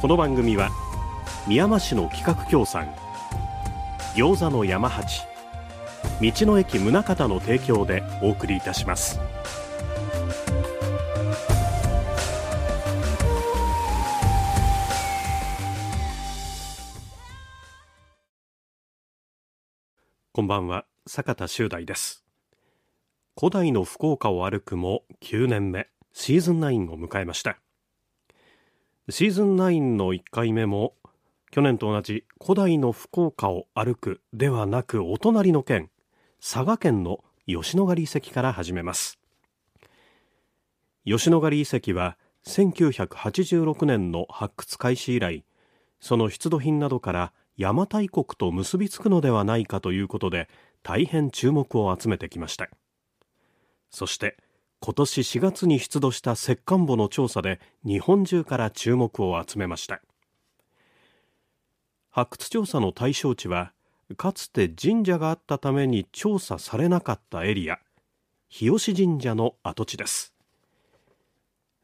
この番組は宮間市の企画協賛餃子の山八道の駅宗像の提供でお送りいたします。こんばんは坂田修大です。古代の福岡を歩くも9年目シーズン9を迎えました。シーズン9の1回目も去年と同じ古代の福岡を歩くではなくお隣の県佐賀県の吉野ヶ里遺跡から始めます。吉野ヶ里遺跡は1986年の発掘開始以来その出土品などから邪馬台国と結びつくのではないかということで大変注目を集めてきました。そして今年4月に出土した石棺墓の調査で日本中から注目を集めました。発掘調査の対象地はかつて神社があったために調査されなかったエリア日吉神社の跡地です。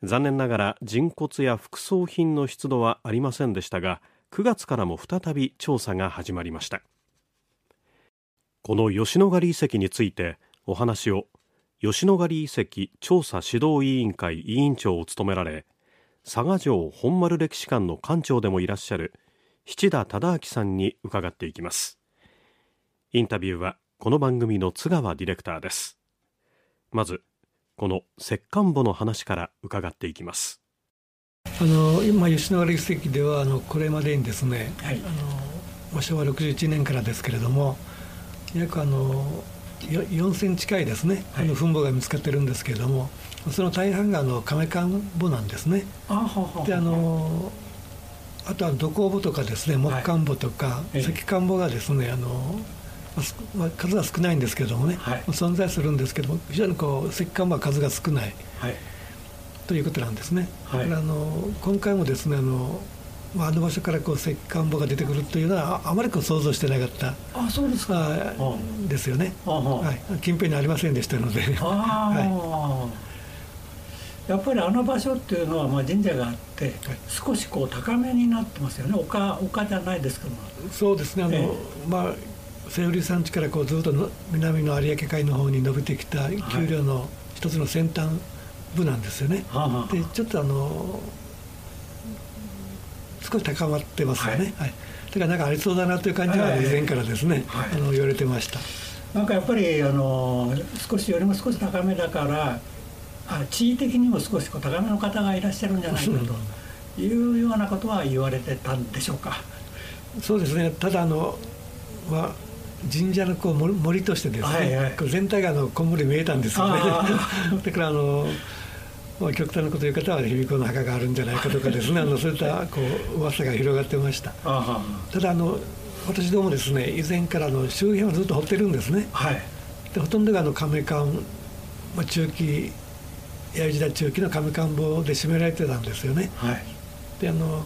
残念ながら人骨や副葬品の出土はありませんでしたが9月からも再び調査が始まりました。この吉野ヶ里遺跡についてお話を吉野ヶ里遺跡調査指導委員会委員長を務められ佐賀城本丸歴史館の館長でもいらっしゃる七田忠明さんに伺っていきます。インタビューはこの番組の津川ディレクターです。まずこの石棺墓の話から伺っていきます。あの今吉野ヶ里遺跡ではあのこれまでにですね、はい、あの昭和61年からですけれども約あの4000近いですね、はい、あの墳墓が見つかってるんですけれどもその大半があの亀棺墓なんですね。であのあとは土工墓とかですね木棺墓とか、はい、石棺墓がですねあのまあ、数は少ないんですけどもね、はい、存在するんですけども非常にこう石棺墓は数が少ない、はい、ということなんですね。はい、だからあの今回もですねあのまあ、あの場所からこう石棺墓が出てくるというのはあまりこう想像してなかったあそうですか。ですよね、はい、近辺にありませんでしたので、はい、やっぱりあの場所っていうのはまあ神社があって、はい、少しこう高めになってますよね。丘丘じゃないですけどそうですね。あの、えー、まあ瀬売山地からこうずっと南の有明海の方に伸びてきた丘陵の一つの先端部なんですよね、はい、でちょっとあの少し高まってますよね、はい、はい、だからなんかありそうだなという感じは以前からですね、はい、あの言われてました。なんかやっぱりあの少しよりも少し高めだからあ地位的にも少し高めの方がいらっしゃるんじゃないかというようなことは言われてたんでしょうか。そうですね。ただあの、まあ神社のこう森としてですね、はいはい、全体があのこんもり見えたんですよね。だからあのまあ、極端なこと言う方は卑弥呼の墓があるんじゃないかとかですね。あのそういったこう噂が広がってました。ただあの私どもですね以前からの周辺はずっと掘ってるんですね、はい、でほとんどがあの亀館、まあ、中期弥生時代中期の亀館墓で占められてたんですよね、はい、であの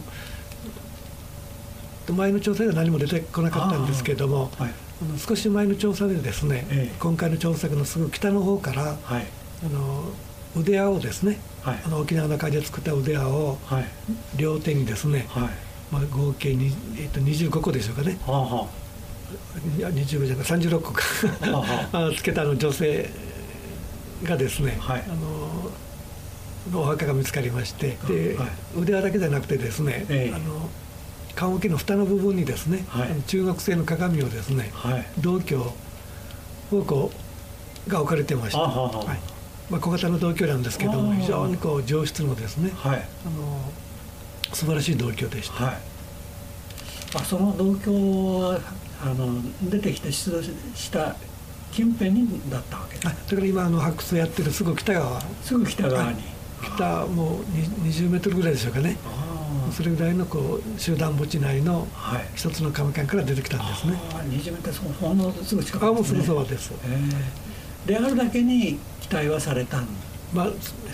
前の調査では何も出てこなかったんですけれども、はい、少し前の調査でですね、ええ、今回の調査のすぐ北の方から、はい、あの腕輪をですね、はい、あの沖縄の会で作った腕輪を両手にですね、はい、まあ、合計に、えー、と25個でしょうかね、はあはあ、いや25じゃない36個か。はあ、つけたの女性がですね、はい、あのお墓が見つかりましてで、はい、腕輪だけじゃなくてですね、えー、あの棺桶の蓋の部分にですね、はい、中学生の鏡をですね、はい、銅鏡をこうが置かれてました。はあはあ。はいまあ、小型の銅鏡なんですけども非常にこう上質のですね、はい、あの素晴らしい銅鏡でした、はい、あその銅鏡はあの出てきて出土した近辺にだったわけあだから今あの発掘をやってるすぐ北側。すぐ北側に。北もう20メートルぐらいでしょうかね。それぐらいのこう集団墓地内の一つの亀館から出てきたんですね。はい、二ってそのほんのすぐ近く、ね、あもうすぐそばです。であるだけに期待はされたんまあ、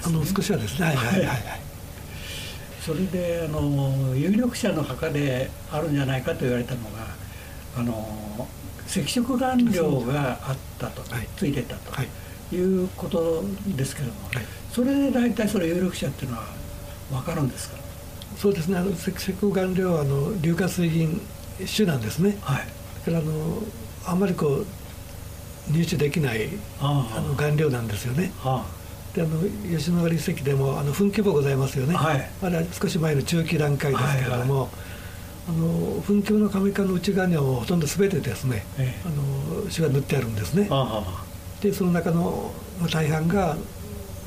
あの少しはですね。はい。はいはい、はい。それであの有力者の墓であるんじゃないかと言われたのがあの赤色顔料があったと、はい、ついてたと、はい、いうことですけども、はい、それで大体それ有力者っていうのは分かるんですか？そうですね。あの赤色顔料はあの硫化水銀種なんですね、はい、だからあのあんまりこう入手できないあの顔料なんですよね。はあ。であの吉野ヶ里遺跡でもあの噴気墓ございますよね、はい、あれは少し前の中期段階ですけれども、はいはい、あの噴気の亀管の内側にはもうほとんど全てですね、ええ、あの詩が塗ってあるんですね。でその中の大半が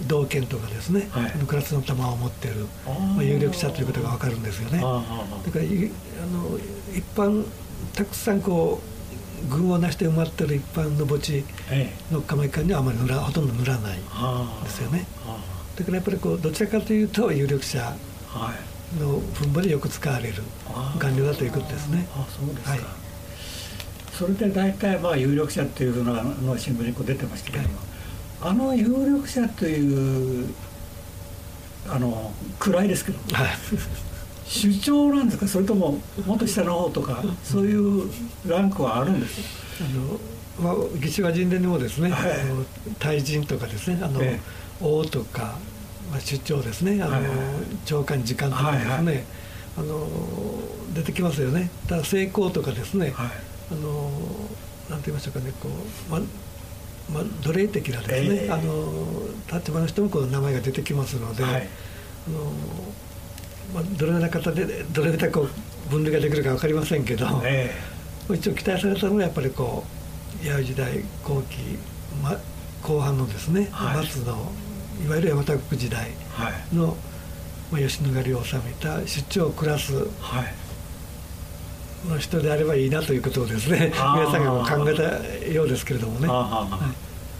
道剣とかですね、はい、あのクラスの玉を持っているまあ、有力者ということが分かるんですよね。だからあの一般たくさんこう群をなして埋まってる一般の墓地の亀管にはあまり塗らほとんど塗らないですよね。だからやっぱりこうどちらかというと有力者の分母でよく使われる顔料だということですね。あそうですか、はい、それで大体まあ有力者っていうのがの新聞にこう出てましたけども、はい、あの有力者というあの位ですけども、はい首長なんですか？それとももっと下の方とかそういうランクはあるんですあの、まあ、義士和人伝にもですね、はい、あの大臣とかですねあの、ええ、王とか、まあ、出張ですねあの、はいはい、長官時間とかですね、はいはい、あの出てきますよね。ただ成功とかですね、はい、あのなんて言いましょうかねこう、ままあ、奴隷的なですね、えー、あの立場の人もこう名前が出てきますので、はい、あのまあ、どれぐらい方でどれぐらいこう分類ができるか分かりませんけど、えー、一応期待されたのはやっぱりこう弥生時代後期、ま、後半のですね、はい、末のいわゆる邪馬台国時代の、はい、まあ、吉野ヶ里を治めた出張クラスの人であればいいなということをですね、皆さんが考えたようですけれどもね。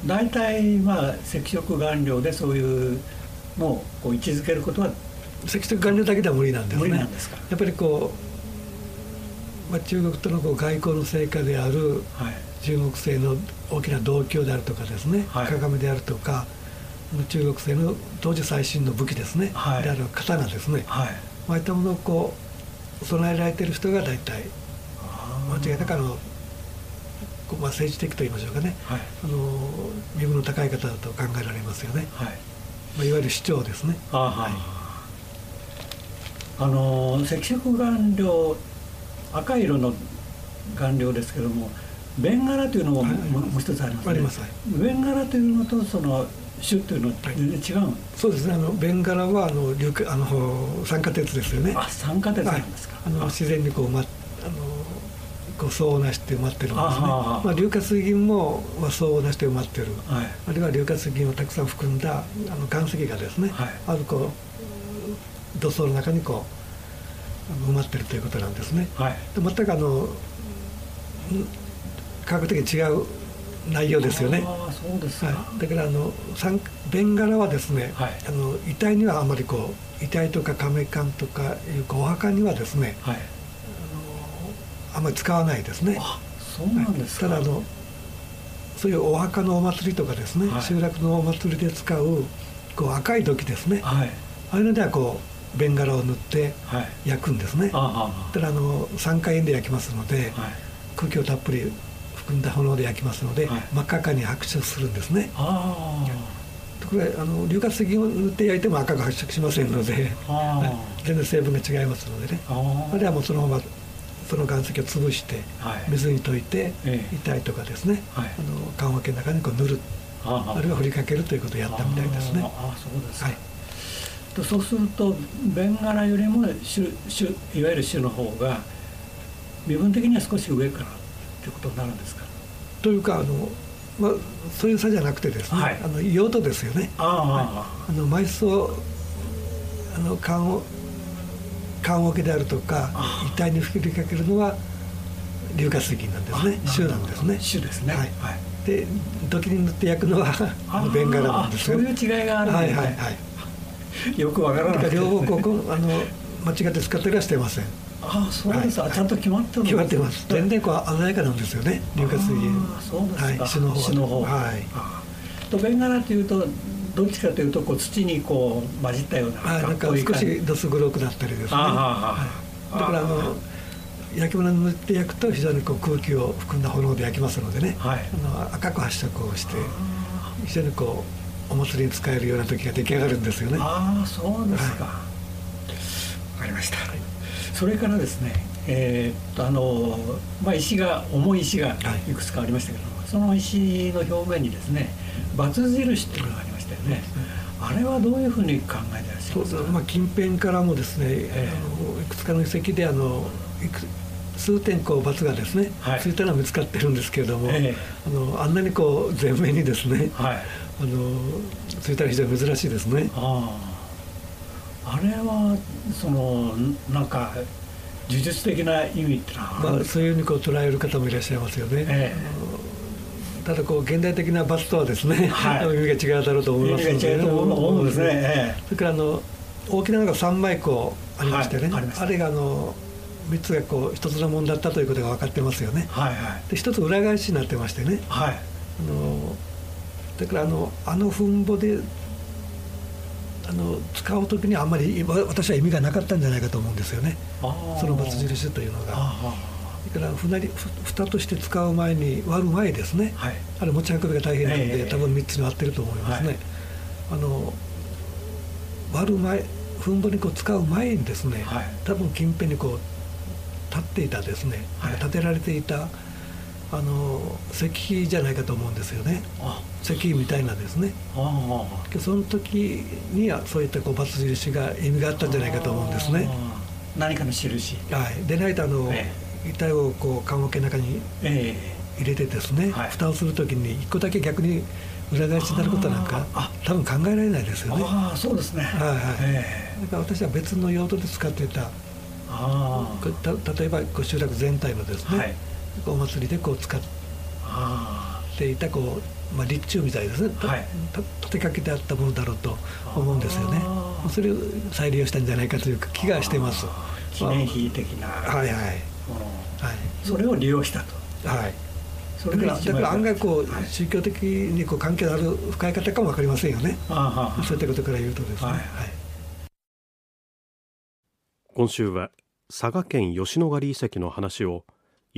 大体、まあ赤色顔料でそういうのをこう位置づけることは赤色顔料だけでは無理なんですねやっぱりこう、まあ、中国とのこう外交の成果である中国製の大きな銅鏡であるとかですね、はい、鏡であるとか中国製の当時最新の武器ですね、はい、である刀ですね、はい、ああいったものをこう備えられている人が大体間違いなくあのまあ、政治的と言いましょうかね、はい、あの身分の高い方だと考えられますよね、はい。まあ、いわゆる市長ですね。はいあの赤色顔料赤色の顔料ですけどもベンガラというのももう一つありますね。あります、はい、ベンガラというのとその種というのは全然違う、はい、そうですね。あのベンガラはあの硫化あの酸化鉄ですよね。あ酸化鉄なんですか、はい、あの自然にこう、ま、あのこう層をなして埋まってるんですね。まあ、硫化水銀も、まあ、層をなして埋まってる、はい、あるいは硫化水銀をたくさん含んだあの岩石がですね、はい、あるこう土層の中にこう埋まってるということなんですね。はい、で全くあの科学的に違う内容ですよね。あそうですはい、だからあのベンガラはですね、はい、あの遺体にはあまりこう遺体とか亀棺とかいうお墓にはですね、はい、あのあまり使わないですね。そうなんですただあのそういうお墓のお祭りとかですね、集落のお祭りで使うこう赤い土器ですね、ああい。うのではこうベンガラを塗って焼くんですね、はい、ただあの3回で焼きますので、はい、空気をたっぷり含んだ炎で焼きますので、はい、真っ赤かに白色するんですね。ところがあの硫化水を塗って焼いても赤が発色しませんので全然成分が違いますのでね。あれはもうそのままその岩石を潰して水に溶いて痛いとかですね、あの棺桶の中にこう塗る。あるいは振りかけるということをやったみたいですね。あそうですはいとそうするとベンガラよりも種種いわゆる種の方が身分的には少し上からということになるんですか？というかあの、まあ、そういう差じゃなくてですね、はい、あの用途ですよね。あ、はい、あの埋葬あの棺を棺桶であるとか遺体に吹きかけるのは硫化水銀なんですね。種なんですね。種ですね。はい、はい、で土器に塗って焼くのはベンガラなんですよ。そういう違いがあるんですね。はいはいはい よくわからない、両方ここあの間違って使ったりはしてません。ああそうです、はい、ちゃんと決まってる決まってます。全然こう鮮やかなんですよね。硫化水銀そうですか、はい、石の方。の方。はい。とベンガラというとどっちかというとこう土にこう混じったようなあなんか少しどす黒くなったりですね。はい、だからあの焼き物に塗って焼くと非常にこう空気を含んだ炎で焼きますのでね、はい、あの赤く発色をして非常にこうお祭りに使えるような時が出来上がるんですよね。ああそうですか、はい、かりました、それからですねえー、っとあの、まあ、石が重い石がい。くつかありましたけども、はい、その石の表面にですねバツ印っていうのがありましたよね、あれはどういうふうに考えてらっしゃいますか、まあ、近辺からもですね、えー、あのいくつかの遺跡であのいく数点こう×がですね、はい、ついたのは見つかってるんですけれども、えー、あのあんなにこう前面にですね、はい、あのついたら非常に珍しいですね。ああ。れはそのなんか呪術的な意味ってのは、まあ、そういうふうにこう捉える方もいらっしゃいますよね。えー、ただこう現代的な罰とはですね、はい、意味が違うだろうと思いますので、ね、思うんですね。えー、それからあの大きなのが3枚こうありましてね、はい、あれがあの3つがこう一つのものだったということが分かってますよね。はいはい、で一つ裏返しになってましてね、はい、あのだからあのあの墳墓であの使う時にあんまり私は意味がなかったんじゃないかと思うんですよね。そのバツ印というのが。だから船り蓋として使う前に割る前ですね、はい、あれ持ち運びが大変なので、えー、多分3つに割ってると思いますね。はい、あの割る前墳墓にこう使う前にですね、はい、多分近辺にこう立っていたですね、はい、建てられていたあの石碑じゃないかと思うんですよね。石碑みたいなですね。その時にはそういったこうバツ印が意味があったんじゃないかと思うんですね。何かの印。はい。でないとあの、ええ、遺体をこう棺桶の中に入れてですね、えはい、蓋をする時に一個だけ逆に裏返しになることなんか多分考えられないですよね。ああそうですね。はいはい、えー、だから私は別の用途で使っていた例えば集落全体のですね、はい、お祭りでこう使っていたこう、まあ、立柱みたいですね、はい、立てかけてあったものだろうと思うんですよね。それを再利用したんじゃないかという気がしてます。記念碑的な。はいはい、はい、それを利用したと。はい。だからだから案外こう、宗教的にこう関係のある深い方かも分かりませんよね。そういったことから言うとですね、はい、今週は佐賀県吉野ヶ里遺跡の話を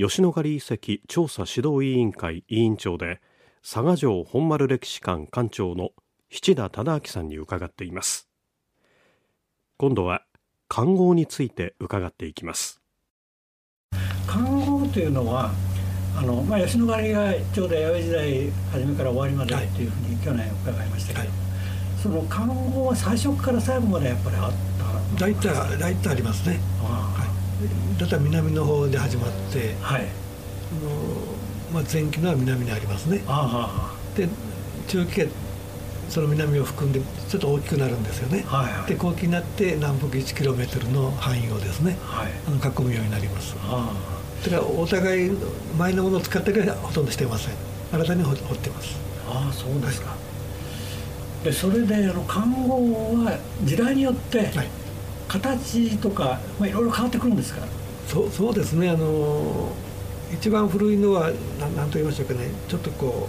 吉野ヶ里遺跡調査指導委員会委員長で佐賀城本丸歴史館館長の七田忠明さんに伺っています。今度は漢号について伺っていきます。漢号というのはあの、まあ、吉野ヶ里がちょうど弥生時代初めから終わりまでっていうふうに去年伺いましたけど、はい、その漢号は最初から最後までやっぱりあった？大体大体ありますね、はい、だったら南の方で始まって、はい、あのまあ、前期のは南にありますね。で中期その南を含んでちょっと大きくなるんですよね、はいはい、で後期になって南北 1km の範囲をですね、はい、あの囲むようになります。だからお互い前のものを使ってるはほとんどしてません。新たに掘ってます。ああそうですか、でそれであの看護は時代によって形とか、まあ、いろいろ変わってくるんですか？そうそうですね。あの一番古いのは何と言いましょうかね。ちょっとこ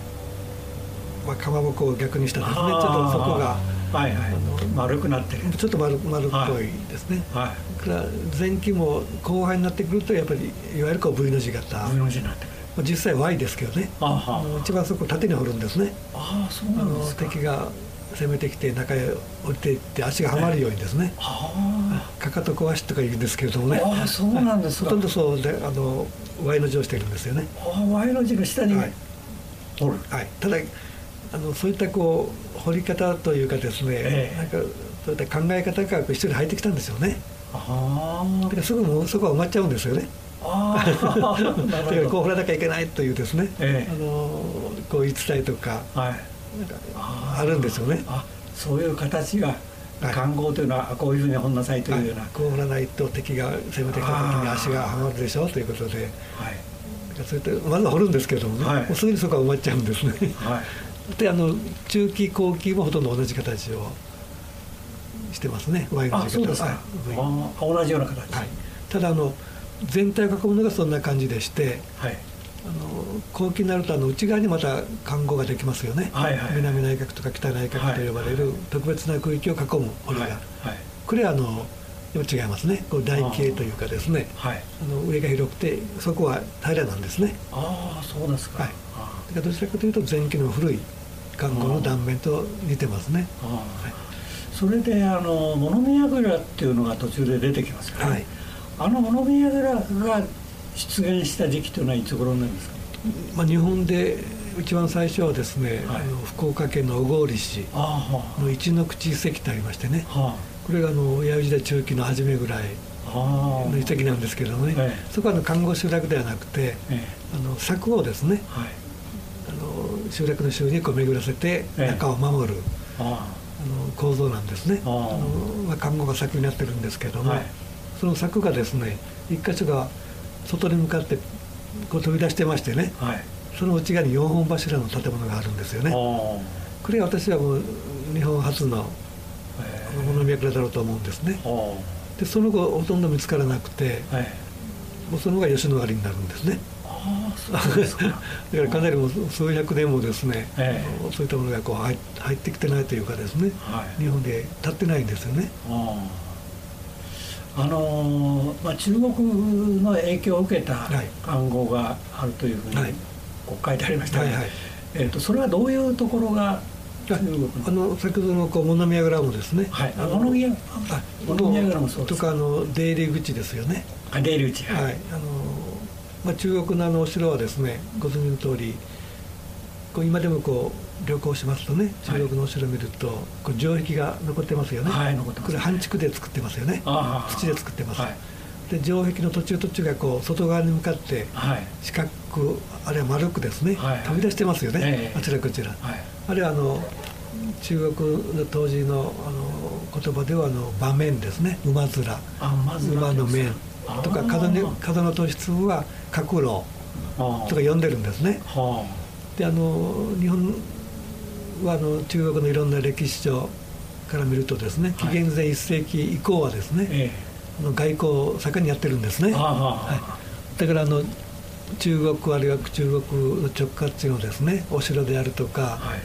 う、まあ、かまぼこを逆にしたですね。ちょっとそこが。はいはい、あの丸くなってる。ちょっと丸丸っぽいですね、はい。はい、から前期も後半になってくるとやっぱりいわゆるこう V の字型。V の字になってくる。実際 Y ですけどね。あの一番そこ縦に掘るんですね。ああそうなんですか。敵が攻めてきて中へ降りていって足がはまるようにですね、かかと壊しとか言うんですけれどもね。あそうなんですほとんどそうであの Y の字をしてるんですよね。あ Y の字の下に、はい、はい、ただあのそういったこう掘り方というかですね、えなんかそういった考え方が一緒に入ってきたんですよね。ああだからすぐもそこは埋まっちゃうんですよね。あ だからこう掘らなきゃいけないというですね、え。あのこう言い伝えとか、はいあるんですよね。あそういう形が看護というのはこういうふうに掘んなさいというような、はい、こう掘らないと敵が攻めてきた時に足がはまるでしょうということで、はい、そうやってまず掘るんですけれどもね、はい、もうすぐにそこは埋まっちゃうんですね、はい、であの中期後期もほとんど同じ形をしてますね。Y の字型あ同じような形、はい、ただあの全体を囲むのがそんな感じでして、はい、あの後期になるとあの内側にまた看護ができますよね、はいはい、南内閣とか北内閣と呼ばれる特別な区域を囲む堀が、はいはい、これはあの違いますねこう台形というかですねあ、はい、あの上が広くてそこは平らなんですねああそうですか、はい、だからどちらかというと前期の古い観光の断面と似てますね、はい、それであの物見櫓っていうのが途中で出てきますから、ね、はい、あの物見櫓が出現した時期というのはいつ頃なんですか、まあ、日本で一番最初はですね、はい、あの福岡県の小郡市の一の口遺跡ってありましてね、はあこれがあの弥生時代中期の初めぐらいの遺跡なんですけどね、ええ、そこはの看護集落ではなくて、え、あの柵をですね、はい、あの集落の周囲にこう巡らせて中を守る、あの構造なんですね。あの、まあ、看護が柵になってるんですけども、はい、その柵がですね一箇所が外に向かってこう飛び出してましてね、はい、その内側に4本柱の建物があるんですよね。これ私はもう日本初の物脈だろうと思うんですね。でその後ほとんど見つからなくて、はい、もうその後が吉野ヶ里になるんですね。あそうですか。だからかなりも数百年もですね、ええ、そういったものがこう入入ってきてないというかですね、はい、日本で立ってないんですよねあのまあ、中国の影響を受けた暗号があるというふうに、はい、こう書いてありましたが、はいはい、えーとそれはどういうところがあの先ほどのこう物見櫓もですね、はい、物見櫓もそうとかあの出入り口ですよね。あ出入り口。はい、あのまあ、中国のあのお城はですねご存知の通りこう今でもこう旅行しますとね中国のお城を見ると、はい、こう城壁が残ってますよね、はい、残ってます、これ半築で作ってますよね。土で作ってます、はい、で城壁の途中途中がこう外側に向かって四角くあるいは丸くですね、飛び出してますよね、えー、あちらこちら、あるいはあの中国の当時のあの言葉ではあの場面ですね。馬面。馬の面。とか風の風の突出は角楼とか呼んでるんですね。であの日本はあの中国のいろんな歴史書から見るとですね紀元前1世紀以降はですね、えあの外交を盛んにやってるんですね。はい、だからあの中国あるいは中国の直轄地のですねお城であるとか、はい。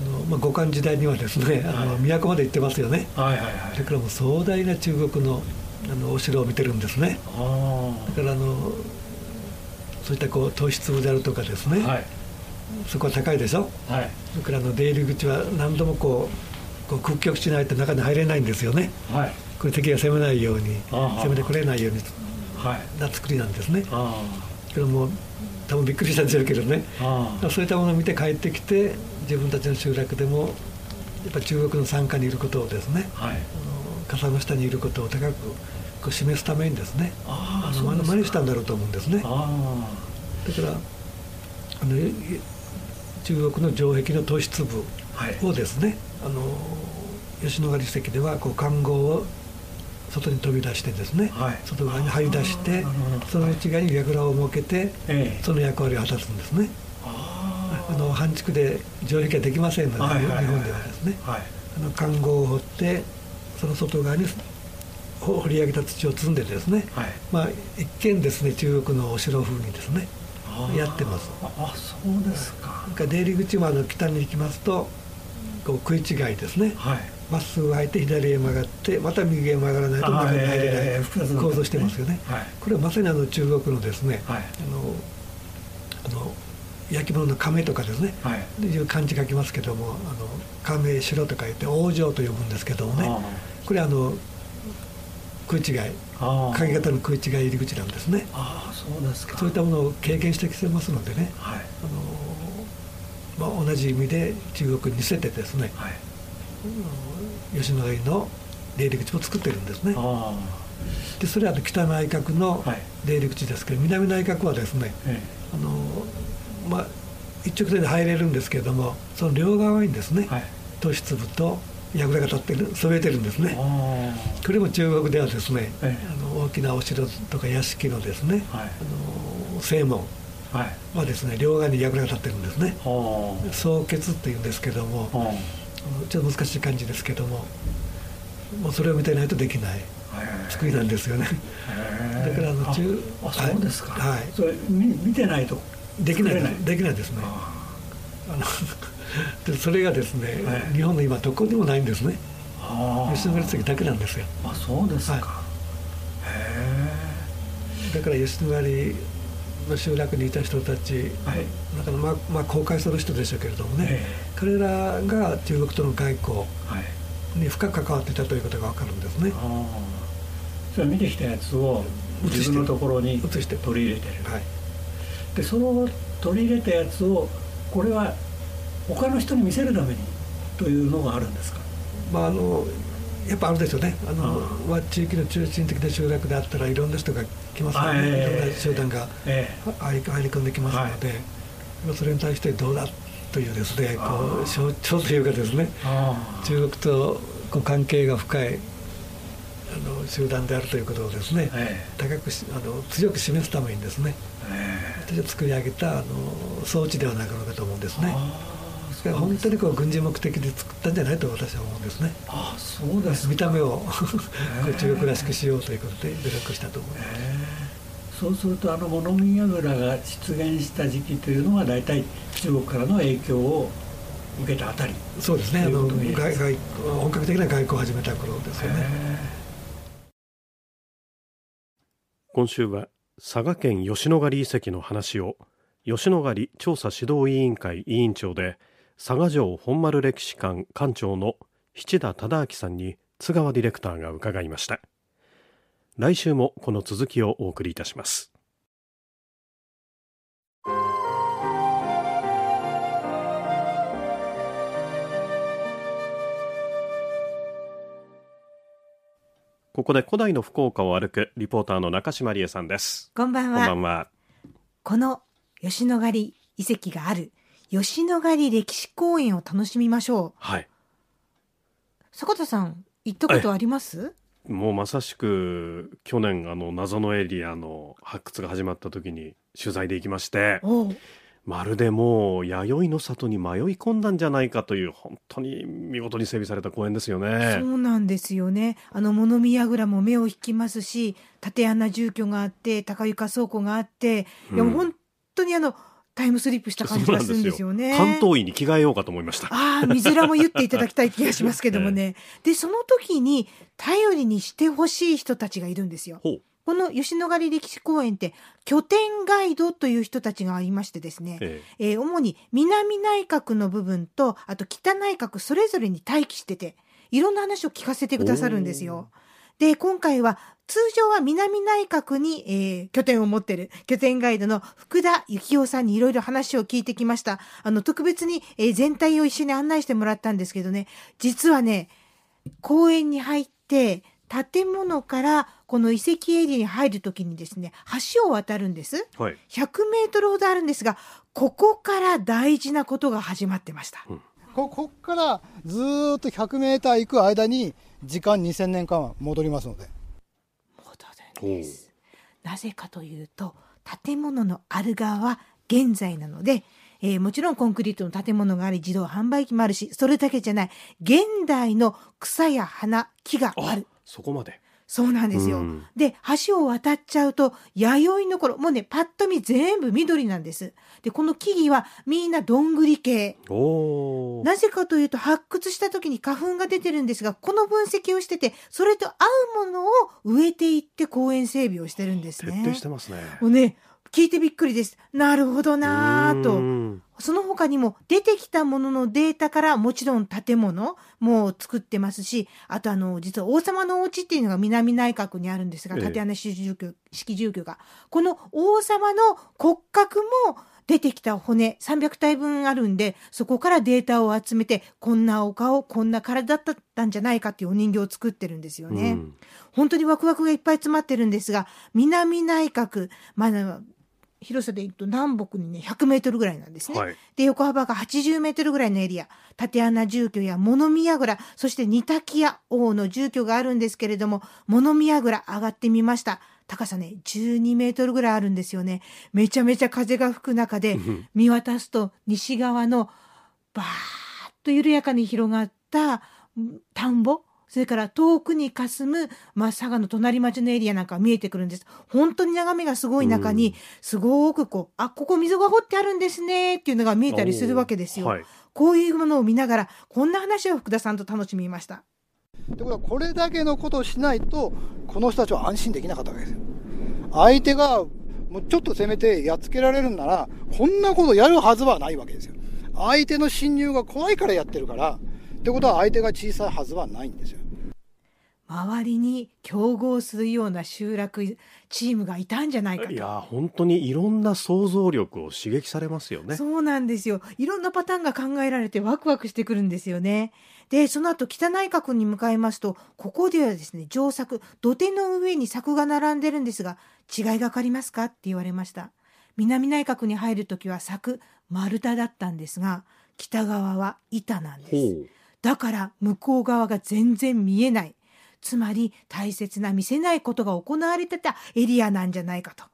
あのまあ、五漢時代にはですね、あの都まで行ってますよね、はいはいはい、だからもう壮大な中国のあのお城を見てるんですね。だからあのそういったこう糖質部であるとかですね、はい、そこは高いでしょ、はい、それからあの出入り口は何度もこうこう屈曲しないと中に入れないんですよね、はい、これ敵が攻めないように攻めてくれないようにな作りなんですね。けども多分びっくりしたんでしょうけどね。そういったものを見て帰ってきて自分たちの集落でもやっぱ中国の傘下にいることをですね、はい、傘の下にいることを高くこう示すためにですねあの真似したんだろうと思うんですね。だからあの中国の城壁の突出部をですね、はい、あの吉野ヶ里遺跡ではこう看護を外に飛び出してですね、はい、外側に張り出してその内側に櫓を設けて、その役割を果たすんですね。あの半築で城壁ができませんので、日本ではですね、はい、あの環壕を掘ってその外側に掘り上げた土を積んでですね、はい、まあ一見ですね中国のお城風にですねやってます。あそうですか。出入り口もあの北に行きますとこう食い違いですね、はい。まっすぐ入って左へ曲がってまた右へ曲がらないと中に入れない、えー、構造してますよね、はい、これはまさにあの中国のですね、はい、あのあの焼き物の亀とかですね、はい、いう漢字書きますけどもあの亀城とか言って王城と呼ぶんですけどもね。これあの食い違い鍵型の食い違い入り口なんですね。あそうですか。そういったものを経験してきてますのでね、はい、あのまあ、同じ意味で中国に似せてですね、はい、吉野ヶ里の出入り口を作ってるんですね。でそれは北内閣の出入り口ですけど、南内閣はですね、あのまあ、一直線で入れるんですけれどもその両側にですね、はい、都市粒と櫓が立ってるそえてるんですね。これも中国ではですね、あの大きなお城とか屋敷のですね、はい、あの正門はですね両側に櫓が立ってるんですね。双結っていうんですけどもちょっと難しい感じですけどももうそれを見てないとできない作りなんですよね。だからあの中あそうですか。はい。それ見見てないとできないできないですね。あの でそれがですね、はい、日本の今どこにもないんですね。吉野ヶ里遺跡だけなんですよ。あそうですか、はい、へえだから吉野ヶ里の集落にいた人たち、はい、だからまあ、まあ、公開する人でしょうけれどもね、彼らが中国との外交に深く関わっていたということが分かるんですね。それ見てきたやつを自分のところに取り入れてる、はい、でその取り入れたやつをこれは他の人に見せるためにというのがあるんですか、まあ、あのやっぱあるでしょうね。あの、まあ、地域の中心的な集落であったらいろんな人が来ますからね、いろんな集団が入り込んできますので、はい、それに対してどうだというですねこう象徴というかですね。中国とこう関係が深いあの集団であるということをですね、高くあの強く示すためにですね、私は作り上げたあの装置ではないかと思うんですね。本当にこう軍事目的で作ったんじゃないと私は思うんですね。あそうです見た目を。中国らしくしようということで努力したと思います。そうするとあの物見櫓が出現した時期というのは大体中国からの影響を受けたあたり。そうですね。あの外外本格的な外交を始めた頃ですよね。今週は佐賀県吉野ヶ里遺跡の話を吉野ヶ里調査指導委員会委員長で佐賀城本丸歴史館館長の七田忠明さんに津川ディレクターが伺いました。来週もこの続きをお送りいたします。ここで古代の福岡を歩くリポーターの中島理恵さんです。こんばんは。こんばんは。この吉野ヶ里遺跡がある吉野ヶ里歴史公園を楽しみましょうはい坂田さん行ったことあります？もうまさしく去年あの謎のエリアの発掘が始まった時に取材で行きましてまるでもう弥生の里に迷い込んだんじゃないかという本当に見事に整備された公園ですよね。そうなんですよね。あの物見櫓も目を引きますし、縦穴住居があって、高床倉庫があって、うん、いや本当にあの。タイムスリップした感じがするんですよね。関東医に着替えようかと思いました。ああ、水らも言っていただきたい気がしますけどもね。で、その時に頼りにしてほしい人たちがいるんですよ。この吉野ヶ里歴史公園って拠点ガイドという人たちがありましてですね、えええー、主に南内閣の部分とあと北内閣それぞれに待機してていろんな話を聞かせてくださるんですよ。で今回は通常は南内閣に、えー、拠点を持ってる拠点ガイドの福田幸雄さんにいろいろ話を聞いてきました。あの特別に、えー、全体を一緒に案内してもらったんですけどね。実はね公園に入って建物からこの遺跡エリアに入るときにですね橋を渡るんです、はい、100メートルほどあるんですがここから大事なことが始まってました、うん、ここからずっと100メーター行く間に時間2000年間は戻りますのでです。なぜかというと建物のある側は現在なのでえー、もちろんコンクリートの建物があり自動販売機もあるしそれだけじゃない。現代の草や花木がある。そこまで。そうなんですよ。うん、で、橋を渡っちゃうと、弥生の頃、もうね、パッと見全部緑なんです。で、この木々はみんなどんぐり系。なぜかというと、発掘した時に花粉が出てるんですが、この分析をしてて、それと合うものを植えていって公園整備をしてるんですね。徹底してますね。もうね、聞いてびっくりです。なるほどなぁと。その他にも出てきたもののデータからもちろん建物も作ってますし、あとあの、実は王様のお家っていうのが南内閣にあるんですが、縦穴式住居、式住居が。この王様の骨格も出てきた骨300体分あるんで、そこからデータを集めて、こんなお顔、こんな体だったんじゃないかっていうお人形を作ってるんですよね。うん、本当にワクワクがいっぱい詰まってるんですが、南内閣、まだ広さで言うと南北にね100メートルぐらいなんですね。はい、で横幅が80メートルぐらいのエリア縦穴住居や物見櫓そして二滝屋王の住居があるんですけれども物見櫓上がってみました。高さね12メートルぐらいあるんですよね。めちゃめちゃ風が吹く中で見渡すと西側のバーッと緩やかに広がった田んぼそれから遠くに霞む、まあ、佐賀の隣町のエリアなんか見えてくるんです。本当に眺めがすごい中に、すごくこう、あ、ここ溝が掘ってあるんですねっていうのが見えたりするわけですよ。はい、こういうものを見ながら、こんな話を福田さんと楽しみました。ということは、これだけのことをしないと、この人たちは安心できなかったわけですよ。相手が、もうちょっと攻めてやっつけられるんなら、こんなことやるはずはないわけですよ。相手の侵入が怖いからやってるから、ってことは相手が小さいはずはないんですよ。周りに競合するような集落チームがいたんじゃないかと。いや本当にいろんな想像力を刺激されますよね。そうなんですよ。いろんなパターンが考えられてワクワクしてくるんですよね。でその後北内閣に向かいますとここではですね上作土手の上に柵が並んでるんですが違いが分かりますかって言われました。南内閣に入る時は柵丸太だったんですが北側は板なんですだから向こう側が全然見えないつまり大切な見せないことが行われてたエリアなんじゃないかと。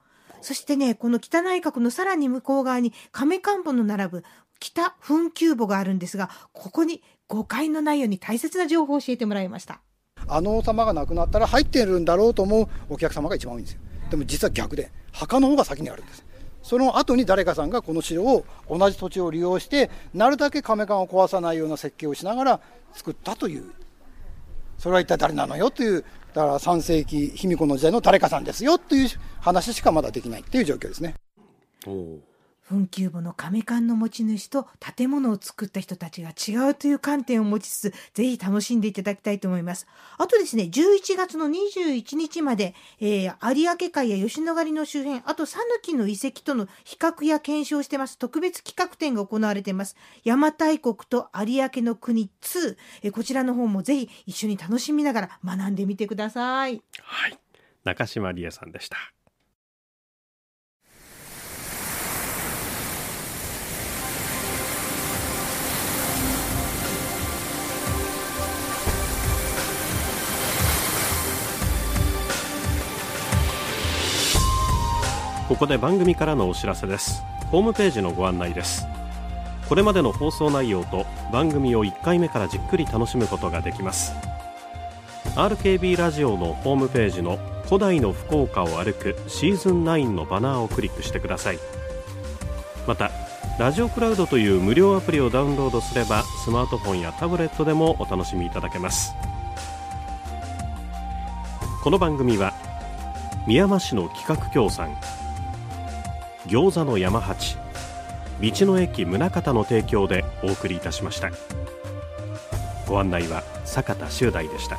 そしてね、この北内閣のさらに向こう側に亀看板の並ぶ北墳丘墓があるんですが、ここに誤解のないように大切な情報を教えてもらいました。あの王様が亡くなったら入ってるんだろうと思うお客様が一番多いんですよ。でも実は逆で、墓の方が先にあるんです。その後に誰かさんがこの城を同じ土地を利用して、なるだけ亀館を壊さないような設計をしながら作ったというそれは一体誰なのよという、だから3世紀卑弥呼の時代の誰かさんですよという話しかまだできないっていう状況ですね。墳丘墓の亀館の持ち主と建物を作った人たちが違うという観点を持ちつつ、ぜひ楽しんでいただきたいと思います。あとですね、11月の21日まで、えー、有明海や吉野ヶ里の周辺、あと讃岐の遺跡との比較や検証してます。特別企画展が行われています。邪馬台国と有明の国2、えー、こちらの方もぜひ一緒に楽しみながら学んでみてください。はい。中島理恵さんでした。ここで番組からのお知らせです。ホームページのご案内です。これまでの放送内容と番組を1回目からじっくり楽しむことができます。RKB ラジオのホームページの古代の福岡を歩くシーズン9のバナーをクリックしてください。またラジオクラウドという無料アプリをダウンロードすればスマートフォンやタブレットでもお楽しみいただけます。この番組は宮間市の企画協賛餃子の山八。道の駅宗方の提供でお送りいたしました。ご案内は坂田修大でした。